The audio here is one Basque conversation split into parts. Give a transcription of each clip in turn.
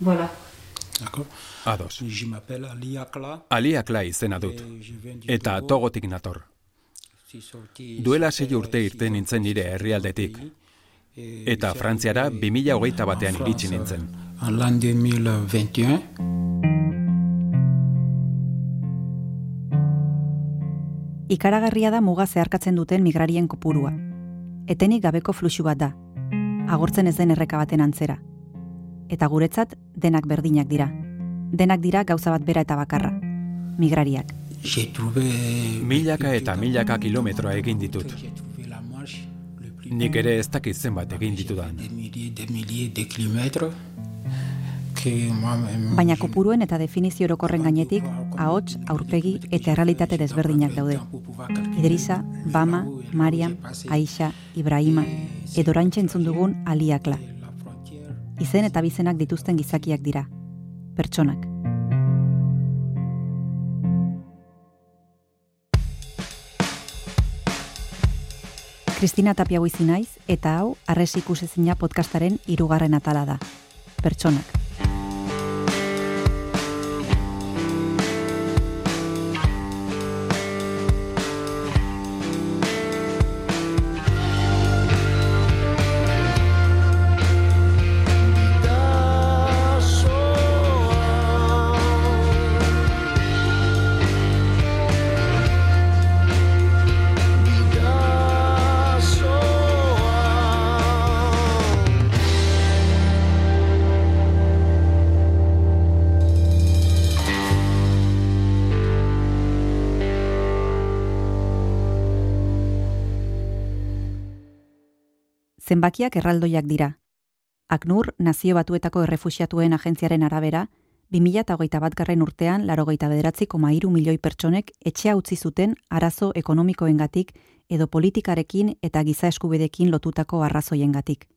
Voilà. Ados. Aliakla izena dut. Eta togotik nator. Duela sei urte irten nintzen nire herrialdetik. Eta Frantziara 2008 batean iritsi nintzen. Lan 2021. Ikaragarria da muga zeharkatzen duten migrarien kopurua. Etenik gabeko fluxu bat da. Agortzen ez den erreka baten antzera. Eta guretzat denak berdinak dira. Denak dira gauza bat bera eta bakarra. Migrariak. Milaka eta milaka kilometroa egin ditut. Nik ere ez dakit zenbat egin ditudan. Baina kopuruen eta definizio orokorren gainetik, ahots, aurpegi eta errealitate desberdinak daude. Idrisa, Bama, Mariam, Aisha, Ibrahima, edo entzun dugun aliakla. Izen eta bizenak dituzten gizakiak dira. Pertsonak. Kristina Tapia naiz eta hau Arresi ikusezina podcastaren hirugarren atala da. Pertsonak. Zenbakiak erraldoiak dira. Aknur, nazio batuetako errefusiatuen agentziaren arabera, 2008 bat garren urtean, laro gaita bederatzi koma iru milioi pertsonek etxea utzi zuten arazo ekonomikoengatik edo politikarekin eta giza eskubidekin lotutako arrazoiengatik.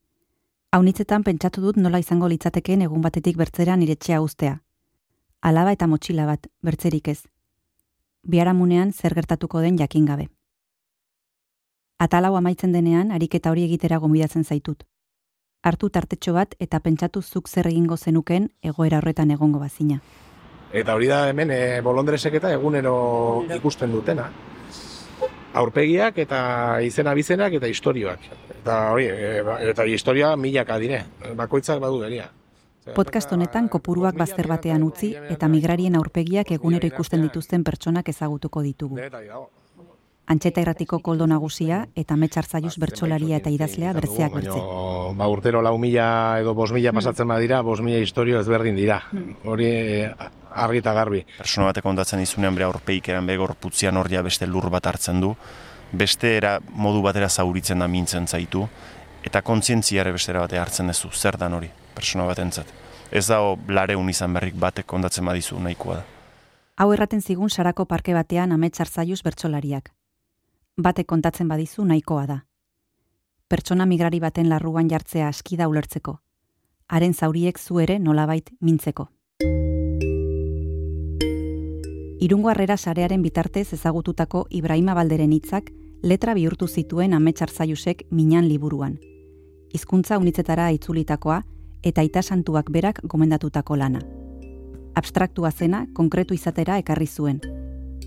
Haunitzetan pentsatu dut nola izango litzateken egun batetik bertzera nire etxea ustea. Alaba eta motxila bat, bertzerik ez. Biaramunean zer gertatuko den jakin gabe. Atalau amaitzen denean, ariketa hori egitera gomidatzen zaitut. Artu tartetxo bat eta pentsatu zuk zer egingo zenuken egoera horretan egongo bazina. Eta hori da hemen e, bolondresek eta egunero ikusten dutena. Aurpegiak eta izena bizenak eta historioak. Eta hori, e, eta historia milaka dire, bakoitzak badu beria. Podcast honetan kopuruak bazter batean utzi eta migrarien aurpegiak egunero ikusten dituzten pertsonak ezagutuko ditugu. Antxeta irratiko koldo nagusia eta metxartzaiuz bertsolaria eta idazlea bertzeak bertze. Ba, urtero lau mila edo bos mila hmm. pasatzen badira, bos mila historio ezberdin dira. Hmm. Hori eh, argi eta garbi. Persona batek ondatzen izunean bere aurpeik eran begor putzian horria beste lur bat hartzen du. Beste era modu batera zauritzen da mintzen zaitu. Eta kontzientziare bestera bate hartzen duzu. Zer dan hori, persona batentzat. Ez da lareun izan berrik batek ondatzen badizu nahikoa da. Hau erraten zigun sarako parke batean ametxartzaiuz bertsolariak bate kontatzen badizu nahikoa da. Pertsona migrari baten larruan jartzea aski da ulertzeko. Haren zauriek zu ere nolabait mintzeko. Irungo harrera sarearen bitartez ezagututako Ibrahima Balderen hitzak letra bihurtu zituen ametsartzaiusek minan liburuan. Hizkuntza unitzetara itzulitakoa eta itasantuak berak gomendatutako lana. Abstraktua zena konkretu izatera ekarri zuen.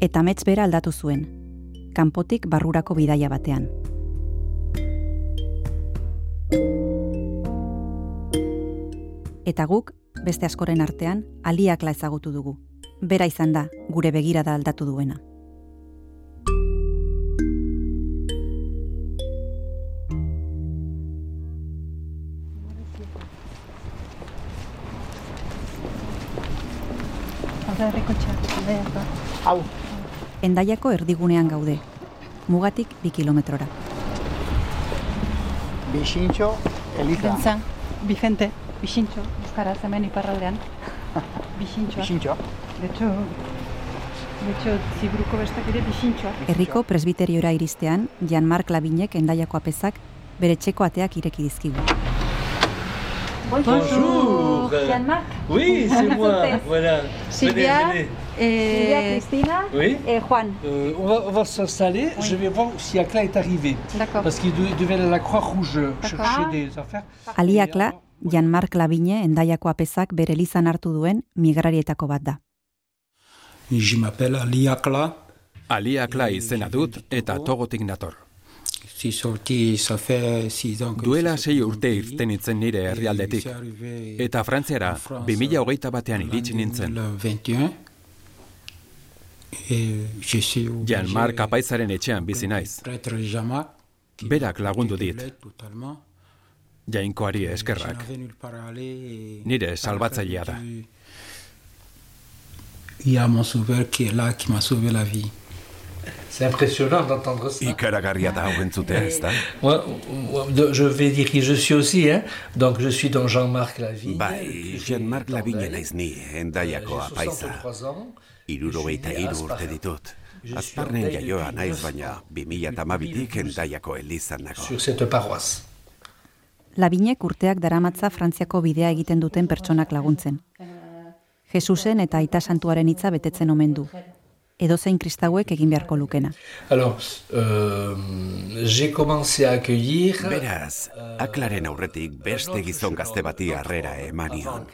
Eta amets bera aldatu zuen, kanpotik barrurako bidaia batean. Eta guk, beste askoren artean, aliakla ezagutu dugu. Bera izan da, gure begirada aldatu duena. Hau, endaiako erdigunean gaude, mugatik bi kilometrora. Bixintxo, Eliza. Bentsan, Vicente, Bixintxo, Euskara zemen iparraldean. Bixintxo. Bixintxo. De hecho, de hecho, zibruko bestak ere Bixintxo. Herriko presbiteriora iristean, Jan Mark Labinek endaiako apezak bere txeko ateak ireki dizkigu. Bonjour. Jan Mark. Oui, c'est moi. voilà. Silvia. Et... Christina oui. et Juan. Euh, on va, on va s'installer. Oui. Je vais voir si Akla est arrivé. Parce qu'il devait aller à la Croix-Rouge chercher des affaires. Ali Akla, Jean-Marc Labine endaiako apezak bere lizan hartu duen migrarietako bat da. Je m'appelle Ali Akla. Aliakla izena dut eta togotik nator. Je suis sorti, ça fait six ans que Duela sei urte irten nintzen nire Et herrialdetik. Eta Frantziara en France, 2021 batean iritsi nintzen. 2021. Et je suis obligé Jean-Marc apaizaren etxean bizi naiz. Berak lagundu dit. Jainkoari eskerrak. Nire la salbatzailea da. du- Il y a mon sauveur qui est là, qui m'a sauvé la vie. C'est impressionnant d'entendre ça. Ikaragarria da hau entzutea, ez da? Moi, je vais dire qui je suis aussi, hein. Donc je suis donc Jean-Marc Lavigne. Bai, Jean-Marc Lavigne naiz ni, endaiako J'ai apaiza. 63 ans. Irurogeita hiru urte ditut. Azparnen jaioa naiz baina 2008tik endaiako elizan nago. Labinek urteak daramatza Frantziako bidea egiten duten pertsonak laguntzen. Jesusen eta Aita Santuaren hitza betetzen omen du. Edozein kristauek egin beharko lukena. Alors, euh, j'ai commencé à accueillir... Beraz, aklaren aurretik beste gizon gazte bati harrera emanion.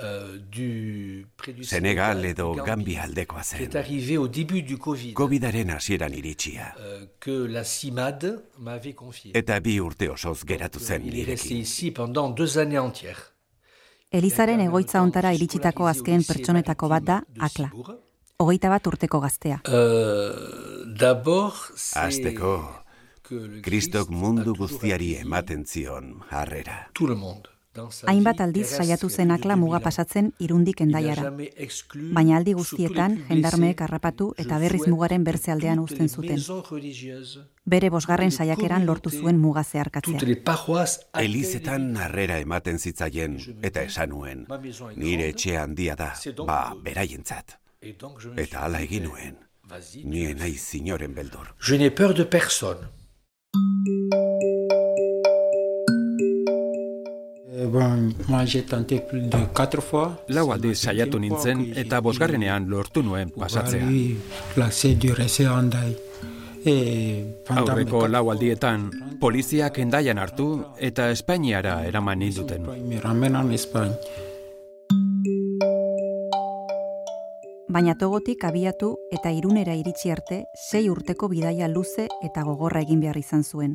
Euh, du, près du Senegal Sénégal, edo Gambia aldekoa zen. arrivé au début du Covid, Covidaren hasieran iritsia. que la CIMAD m'avait confié. Eta bi urte osoz geratu zen Il est resté nirekin. ici pendant deux années entières. Elizaren egoitza ontara iritsitako azken pertsonetako bat da Akla. Hogeita bat urteko gaztea. D'abord, c'est Hasteko, que le Kristok mundu guztiari ematen zion harrera. Hainbat aldiz saiatu zen Akla muga 2000 ans. pasatzen irundik endaiara. Baina aldi guztietan jendarmeek harrapatu eta berriz mugaren que bertze aldean toutes uzten zuten. Bere bosgarren saiakeran lortu zuen muga zeharkatzea. Elizetan harrera ematen zitzaien eta esan nuen. Ma maison est Nire etxe handia da, ba, beraientzat. Eta hala dit, egin nuen. vas-y, Ni naiz inoren beldur. Je n'ai peur de personne. Lau aldiz saiatu nintzen eta bosgarrenean lortu nuen pasatzea. Mes Aurreko quatre lau fois, aldietan, poliziak endaian hartu eta Espainiara eraman ninduten. ils me ramènent en Espagne. Baina togotik abiatu eta irunera iritsi arte sei urteko bidaia luze eta gogorra egin behar izan zuen.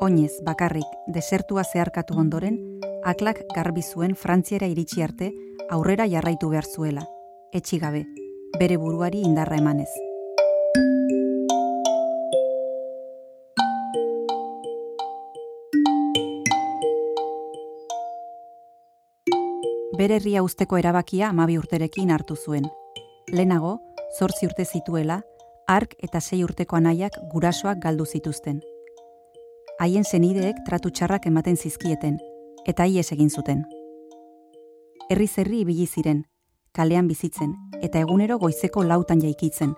Oinez, bakarrik, desertua zeharkatu ondoren, aklak garbi zuen Frantziera iritsi arte aurrera jarraitu behar zuela. Etxigabe, bere buruari indarra emanez. Bere herria usteko erabakia amabi urterekin hartu zuen. Lehenago, zortzi urte zituela, ark eta sei urteko anaiak gurasoak galdu zituzten. Haien zenideek tratu txarrak ematen zizkieten, eta hies egin zuten. Herri zerri ibili ziren, kalean bizitzen, eta egunero goizeko lautan jaikitzen.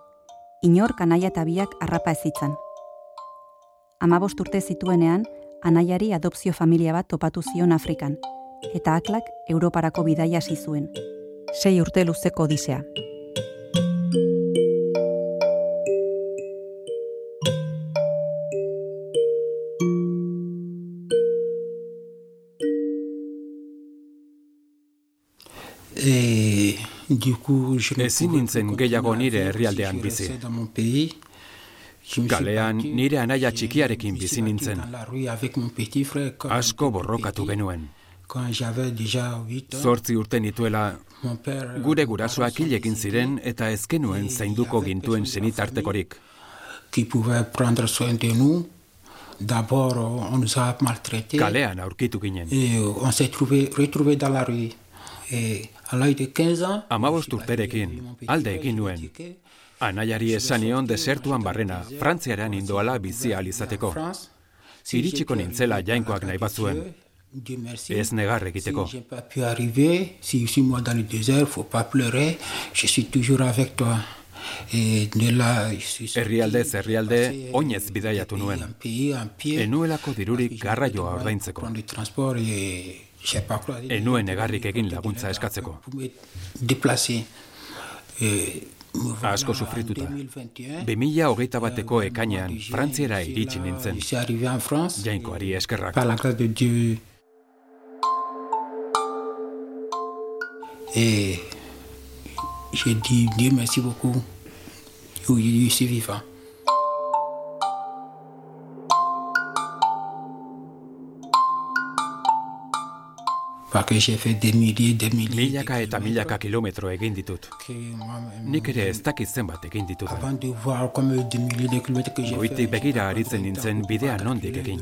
Inor anaia eta biak harrapa ezitzan. Amabost urte zituenean, anaiari adopzio familia bat topatu zion Afrikan, eta aklak Europarako bidaia hasi zuen. Sei urte luzeko odisea. Ezin nintzen gehiago nire herrialdean bizi. Kalean nire anaia txikiarekin bizi nintzen. Asko borrokatu genuen. Quand j'avais déjà 8 ans, Zortzi urte nituela, père, gure gurasoak papa hil egin sont ziren eta ez genuen zainduko gintuen senitartekorik. Kalean aurkitu ginen. Et on s'est trouvé, retrouvé dans la rue. Amabost urterekin, alde egin nuen. Anaiari esanion desertuan barrena, Frantziaran indoala bizi ahal izateko. Iritsiko nintzela jainkoak nahi bazuen. Ez negar egiteko. Si je suis moi dans le désert, faut pas pleurer, je suis toujours avec toi. Herrialde, passé oinez bidaiatu nuen. Enuelako dirurik garraioa ordaintzeko. Enuen egarrik egin laguntza eskatzeko. Asko sufrituta. 2021 bateko ekainean Frantziera iritsi nintzen. Jainkoari eskerrak. Et j'ai dit Dieu merci beaucoup. Oui, je suis vivant. Milaka eta milaka kilometro egin ditut. Nik ere ez dakit zenbat egin ditut. Goitik begira aritzen nintzen bidea nondik egin.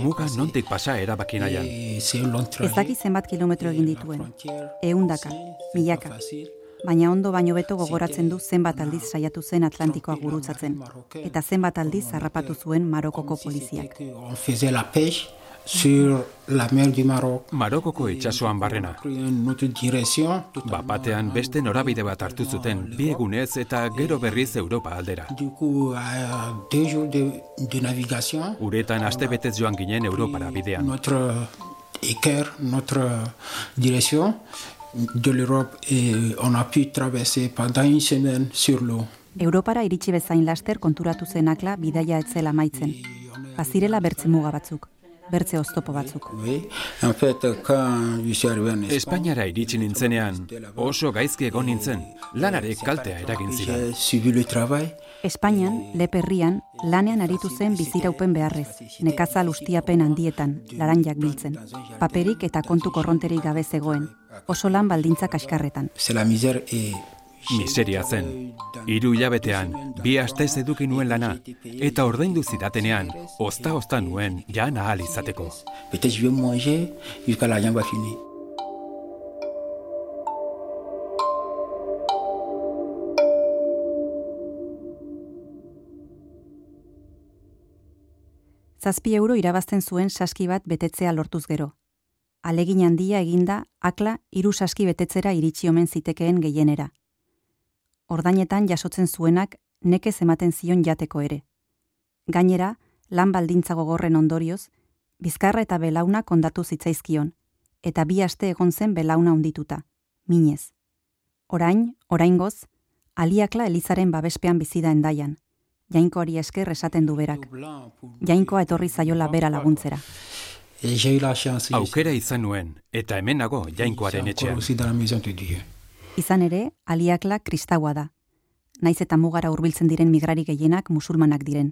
Muga nondik pasa erabaki nahian. Ez dakit zenbat kilometro egin dituen. Eundaka, milaka. Baina ondo baino beto gogoratzen du zenbat aldiz saiatu zen Atlantikoa gurutzatzen. Eta zenbat aldiz harrapatu zuen Marokoko poliziak sur la mer du Maroc. Marokoko itsasoan barrena. Bapatean beste norabide bat hartu zuten bi egunez eta gero berriz Europa aldera. Uretan aste betez joan ginen Europara bidean. Notre équerre, notre direction de l'Europe et on a pu traverser pendant une semaine sur l'eau. Europara iritsi bezain laster konturatu zenakla bidaia etzela maitzen. Bazirela bertze muga batzuk bertze oztopo batzuk. Espainiara iritsi nintzenean, oso gaizki egon nintzen, lanare kaltea eragin ziren. Espainian, leperrian, lanean aritu zen biziraupen beharrez, nekazal ustiapen handietan, laranjak biltzen, paperik eta kontu korronterik gabe zegoen, oso lan baldintzak askarretan. Miseria zen. Hiru hilabetean, bi astez eduki nuen lana, eta ordaindu zidatenean, ozta-ozta nuen jan ahal izateko. Zazpi euro irabazten zuen saski bat betetzea lortuz gero. Alegin handia eginda, akla hiru saski betetzera iritsi omen zitekeen gehienera ordainetan jasotzen zuenak nekez ematen zion jateko ere. Gainera, lan baldintza gogorren ondorioz, bizkarra eta belauna kondatu zitzaizkion, eta bi aste egon zen belauna ondituta, minez. Orain, oraingoz, aliakla elizaren babespean bizida endaian, jainkoari esker esaten du berak. Jainkoa etorri zaiola bera laguntzera. Aukera izan nuen, eta hemenago jainkoaren etxean. Izan ere, aliakla kristaua da. Naiz eta mugara hurbiltzen diren migrari gehienak musulmanak diren.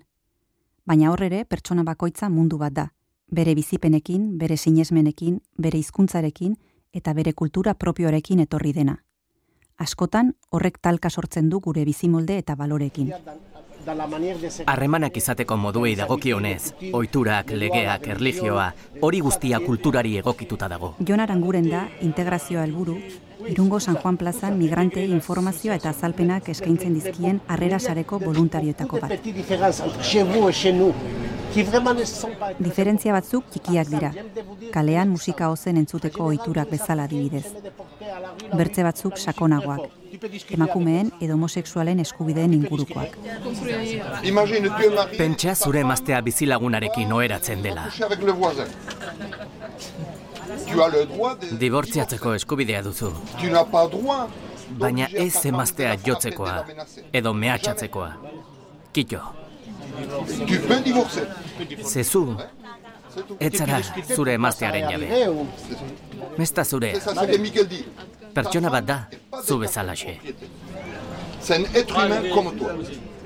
Baina hor ere, pertsona bakoitza mundu bat da. Bere bizipenekin, bere sinesmenekin, bere hizkuntzarekin eta bere kultura propioarekin etorri dena. Askotan, horrek talka sortzen du gure bizimolde eta balorekin. Harremanak izateko moduei dagokionez, ohiturak, legeak, erlijioa, hori guztia kulturari egokituta dago. Jon Aranguren da integrazioa helburu Irungo San Juan Plazan migrante informazioa eta azalpenak eskaintzen dizkien harrera sareko voluntarioetako bat. Diferentzia batzuk txikiak dira. Kalean musika ozen entzuteko ohiturak bezala adibidez. Bertze batzuk sakonagoak. Emakumeen edo homosexualen eskubideen ingurukoak. Pentsa zure emaztea bizilagunarekin oheratzen dela. Dibortziatzeko eskubidea duzu. Baina ez emaztea jotzekoa, edo mehatxatzekoa. Kito. Zezu, etzara zure emaztearen jabe. Mesta zure. Pertsona bat da, zu bezalaxe. Zen etrumen como tu.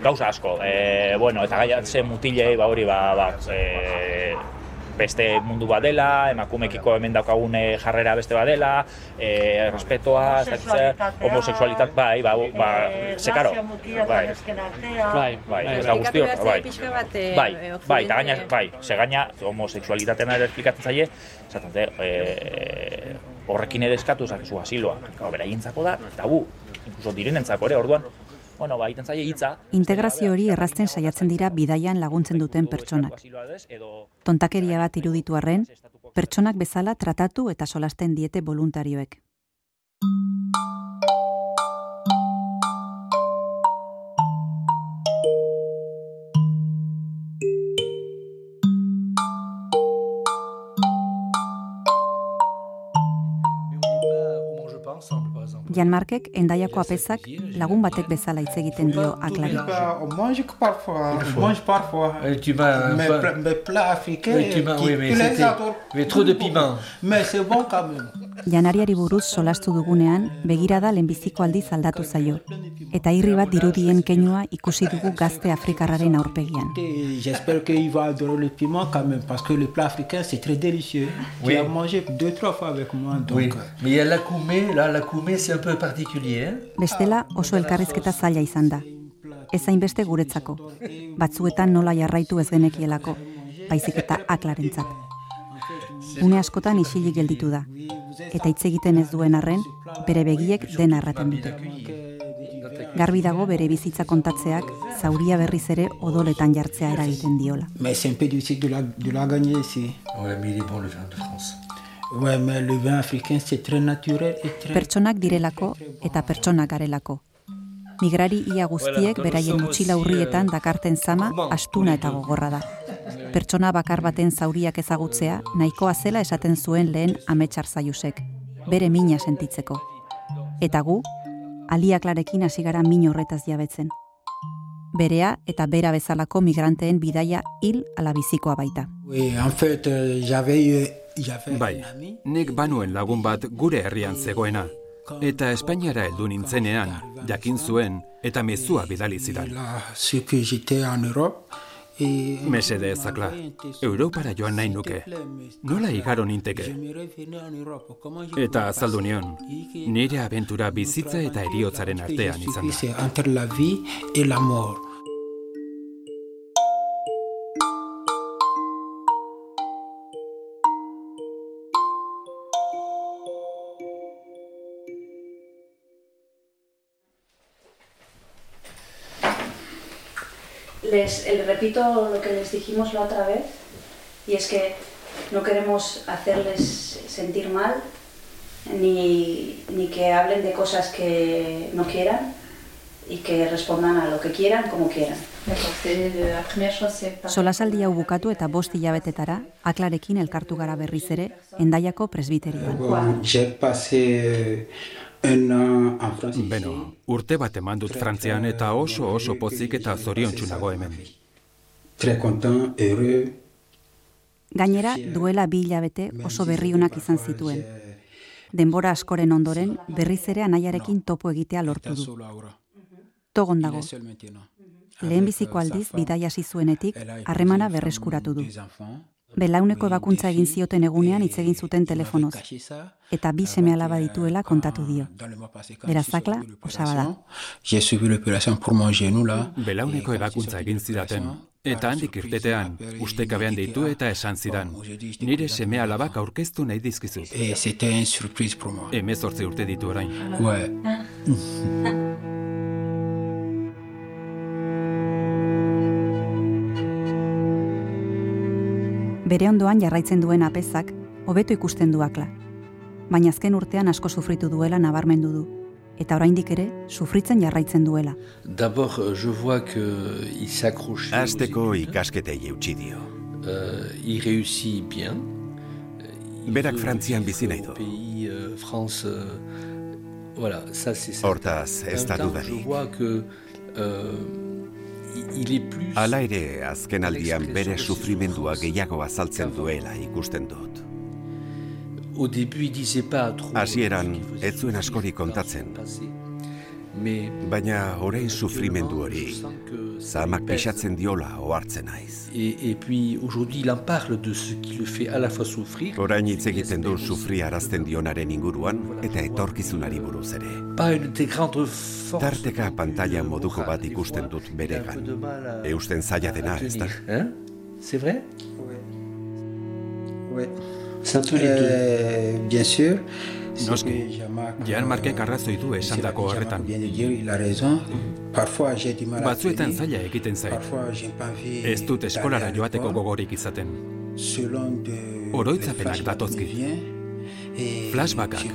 Gauza asko, eh, bueno, eta gaiatzen mutilei, ba hori, ba, ba, eh, beste mundu bat dela, emakumekiko hemen daukagun jarrera beste bat dela, e, respetoa, homosexualitat, bai, ba, ba, sekaro, bai, bai, bai, ez da guztio, bai, bai, bai, eta gaina, bai, ze gaina, homosexualitatean ere esplikatzen zaie, zaten, e, horrekin ere eskatu, zakezu asiloa, beraientzako da, tabu, incluso direnentzako ere, orduan, bueno, ba, zaie hitza. Integrazio hori errazten saiatzen dira bidaian laguntzen duten pertsonak. Tontakeria bat iruditu arren, pertsonak bezala tratatu eta solasten diete voluntarioek. Jan Markek endaiako apezak lagun batek bezala hitz egiten dio aklari. Mange parfois, mange parfois. Tu vas mais plats africains qui tous les autres. Mais trop de piment. Mais c'est bon quand même. janariari buruz solastu dugunean begirada lehenbiziko aldiz aldatu zaio. Eta irri bat dirudien keinua ikusi dugu gazte afrikarraren aurpegian. J'espère qu'il va adorer le piment quand même, parce que le plat africain c'est très délicieux. Oui. Tu as mangé deux, trois fois avec moi, donc... Oui, mais il y a l'akoumé, là, l'akoumé c'est un peu particulier. Bestela oso elkarrizketa zaila izan da. Ez hainbeste guretzako. Batzuetan nola jarraitu ez genekielako, baizik eta aklarentzat. Une askotan isilik gelditu da, eta hitz egiten ez duen arren, bere begiek dena erraten dute. Garbi dago bere bizitza kontatzeak zauria berriz ere odoletan jartzea eragiten diola. Mais c'est un peu difficile de la, de la gagner ici. Ouais, mais il est bon le vin de France. Ouais, mais le vin africain c'est très naturel et très... Pertsonak direlako eta pertsonak garelako. Migrari ia guztiek beraien mutxila urrietan dakarten zama astuna eta gogorra da. Pertsona bakar baten zauriak ezagutzea nahikoa zela esaten zuen lehen ametsar zaiusek, bere mina sentitzeko. Eta gu, aliaklarekin hasi gara min horretaz jabetzen. Berea eta bera bezalako migranteen bidaia hil ala bizikoa baita. Oui, en fait, euh, Bai, nik banuen lagun bat gure herrian zegoena. Eta Espainiara heldu nintzenean, jakin zuen eta mezua bidali zidan. Mesede ezakla, Europara joan nahi nuke. Nola igaro ninteke? Eta azaldu nion, nire abentura bizitza eta eriotzaren artean izan da. Les, les repito lo que les dijimos la otra vez, y es que no queremos hacerles sentir mal, ni, ni que hablen de cosas que no quieran, y que respondan a lo que quieran, como quieran. Solasaldi hau bukatu eta bost hilabetetara, aklarekin elkartu gara berriz ere, endaiako presbiterioan. Ici. Beno, urte bat eman dut Frantzian eta oso oso pozik eta zoriontsu nago hemen. Très content, heureux. Gainera, duela bi hilabete oso berriunak izan zituen. Denbora askoren ondoren, berriz ere anaiarekin topo egitea lortu du. Togon dago, lehenbiziko aldiz bidaia hasi zuenetik, Elle a épousé harremana berreskuratu du. Belauneko ebakuntza egin zioten egunean hitz egin zuten telefonoz, Caché ça. eta bi seme alaba dituela kontatu dio. Dans le mois passé, quand Beraz j'ai suivi zakla, l'opération, osaba da. J'ai suivi l'opération pour mon genou là. Belauneko ebakuntza egin zidaten, eta handik irtetean, ustekabean deitu eta esan zidan, nire seme alabak aurkeztu nahi dizkizut. Et c'était une surprise pour moi. Hemezortzi urte ditu orain. Bere ondoan jarraitzen duen apezak, hobeto ikusten du akla. Baina azken urtean asko sufritu duela nabarmendu du. Eta oraindik ere, sufritzen jarraitzen duela. D'abord, euh, je vois qu'il s'accroche. Azteko ikasketei eutxi dio. Euh, il réussit bien. Il Berak Frantzian bizi nahi du. pays, euh, France, euh, voilà, ça c'est ça. Hortaz, ez da je dudarik. vois que euh, Hala ere, azken aldian bere sufrimendua gehiago azaltzen duela ikusten dut. Au début, il disait pas trop. Hasieran, ez zuen askori kontatzen. Baina orain sufrimendu hori, zamak pixatzen diola ohartzen naiz. Et, et puis aujourd'hui, il en parle de ce qui le fait à la fois souffrir. Orain hitz egiten du sufri arazten dionaren inguruan eta etorkizunari buruz ere. Pas une des grandes forces. Tarteka pantaila moduko bat ikusten dut beregan. Eusten zaila dena, ez da? C'est vrai Ouais. C'est un peu les Euh, bien sûr. Noski, Jan Markek arrazoi du esandako horretan. Batzuetan zaila egiten zait. Ez dut eskolara joateko gogorik izaten. Oroitzapenak. Et Flashbackak.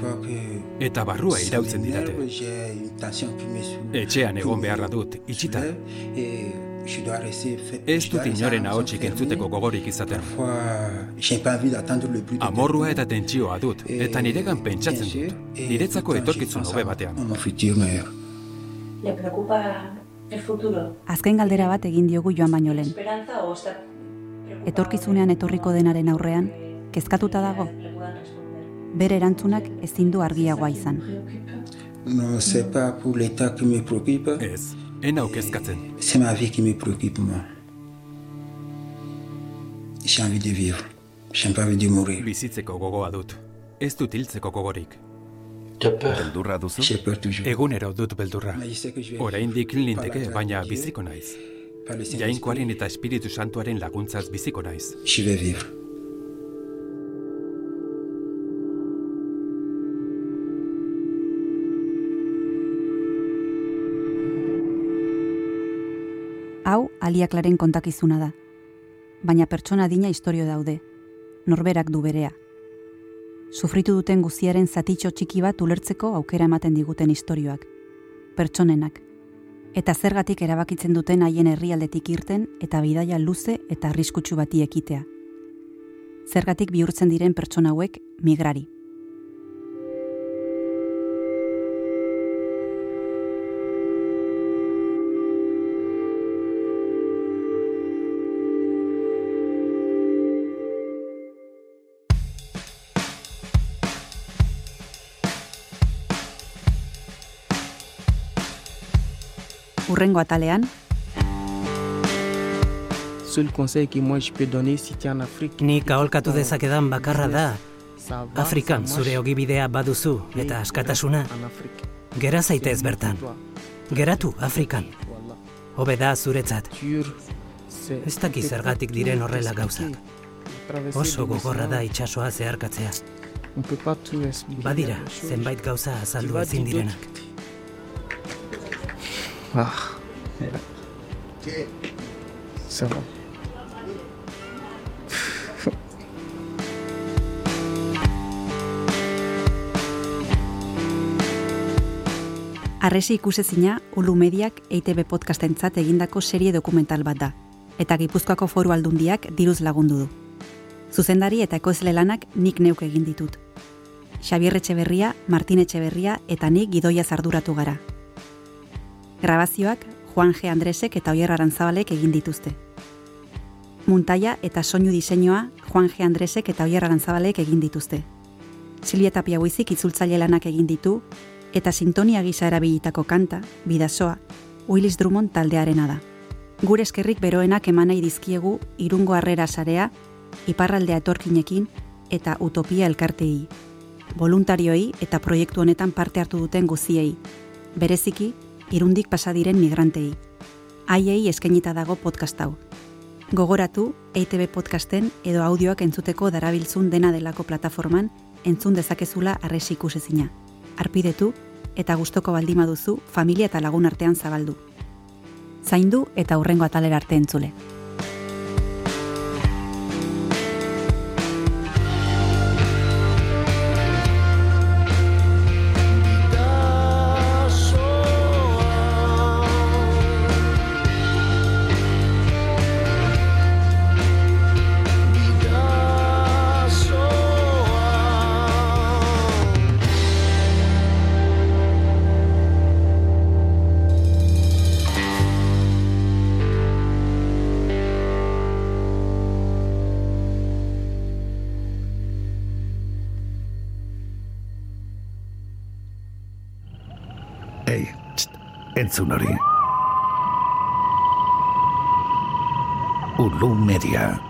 Eta barrua irautzen didate. Etxean egon beharra dut, itxita. Ez dut inoren en ahotsik entzuteko gogorik izaten. Amorrua eta tentsioa dut, eta niregan pentsatzen dut. Niretzako etorkizun hobe batean. ¿Le preocupa el futuro? Azken galdera bat egin diogu joan baino lehen. ¿Esperanza o está Etorkizunean etorriko denaren aurrean, kezkatuta dago? bere erantzunak ezin du argiagoa izan. No, c'est pas pour l'état qui me préoccupe. Ez, ena okezkatzen. C'est ma vie qui me préoccupe, moi. J'ai envie de vivre. J'ai pas envie de mourir. Bizitzeko gogoa dut. Ez dut hiltzeko gogorik. Beldurra duzu? J'ai peur toujours. Egunero dut beldurra. Oraindik linteke, baina biziko naiz. Jainkoaren eta Espiritu Santuaren laguntzaz biziko naiz. Je vais vivre. Hau aliaklaren kontakizuna da. Baina pertsona dina historio daude. Norberak du berea. Sufritu duten guziaren zatitxo txiki bat ulertzeko aukera ematen diguten istorioak. Pertsonenak. Eta zergatik erabakitzen duten haien herrialdetik irten eta bidaia luze eta arriskutsu bati ekitea. Zergatik bihurtzen diren pertsona hauek migrari. En Afrique. Nik aholkatu dezakedan bakarra da, Afrikan zure ogibidea baduzu eta askatasuna, gera zaitez bertan. Geratu Afrikan. Hobe da zuretzat. Ez daki zergatik diren horrela gauzak. Oso gogorra da itsasoa zeharkatzea. Badira, zenbait gauza azaldu ezin direnak. Ah. C'est bon. Arresi ikusezina Ulu Mediak EITB podcastentzat egindako serie dokumental bat da, eta Gipuzkoako foru aldundiak diruz lagundu du. Zuzendari eta ekoizle lanak nik neuk egin ditut. Xabier Etxeberria, Martin Etxeberria eta nik gidoia zarduratu gara. Grabazioak Juan G. Andresek eta Oier Arantzabalek egin dituzte. Muntaia eta soinu diseinua Juan G. Andresek eta Oier Arantzabalek egin dituzte. Silvia Tapia Buizik itzultzaile lanak egin ditu, eta sintonia gisa erabilitako kanta, bidasoa, Willis Drummond taldearena da. Gure eskerrik beroenak eman nahi dizkiegu irungo harrera sarea, iparraldea etorkinekin eta utopia elkartei. Voluntarioei eta proiektu honetan parte hartu duten guziei. Bereziki, irundik pasadiren migrantei. Haiei eskainita dago podcast hau. Gogoratu, EITB podcasten edo audioak entzuteko darabiltzun dena delako plataforman entzun dezakezula arresi ikusezina. Arpidetu eta gustoko baldima duzu familia eta lagun artean zabaldu. Zaindu eta hurrengo atalera arte entzule. Entzun hori. Ulu Media.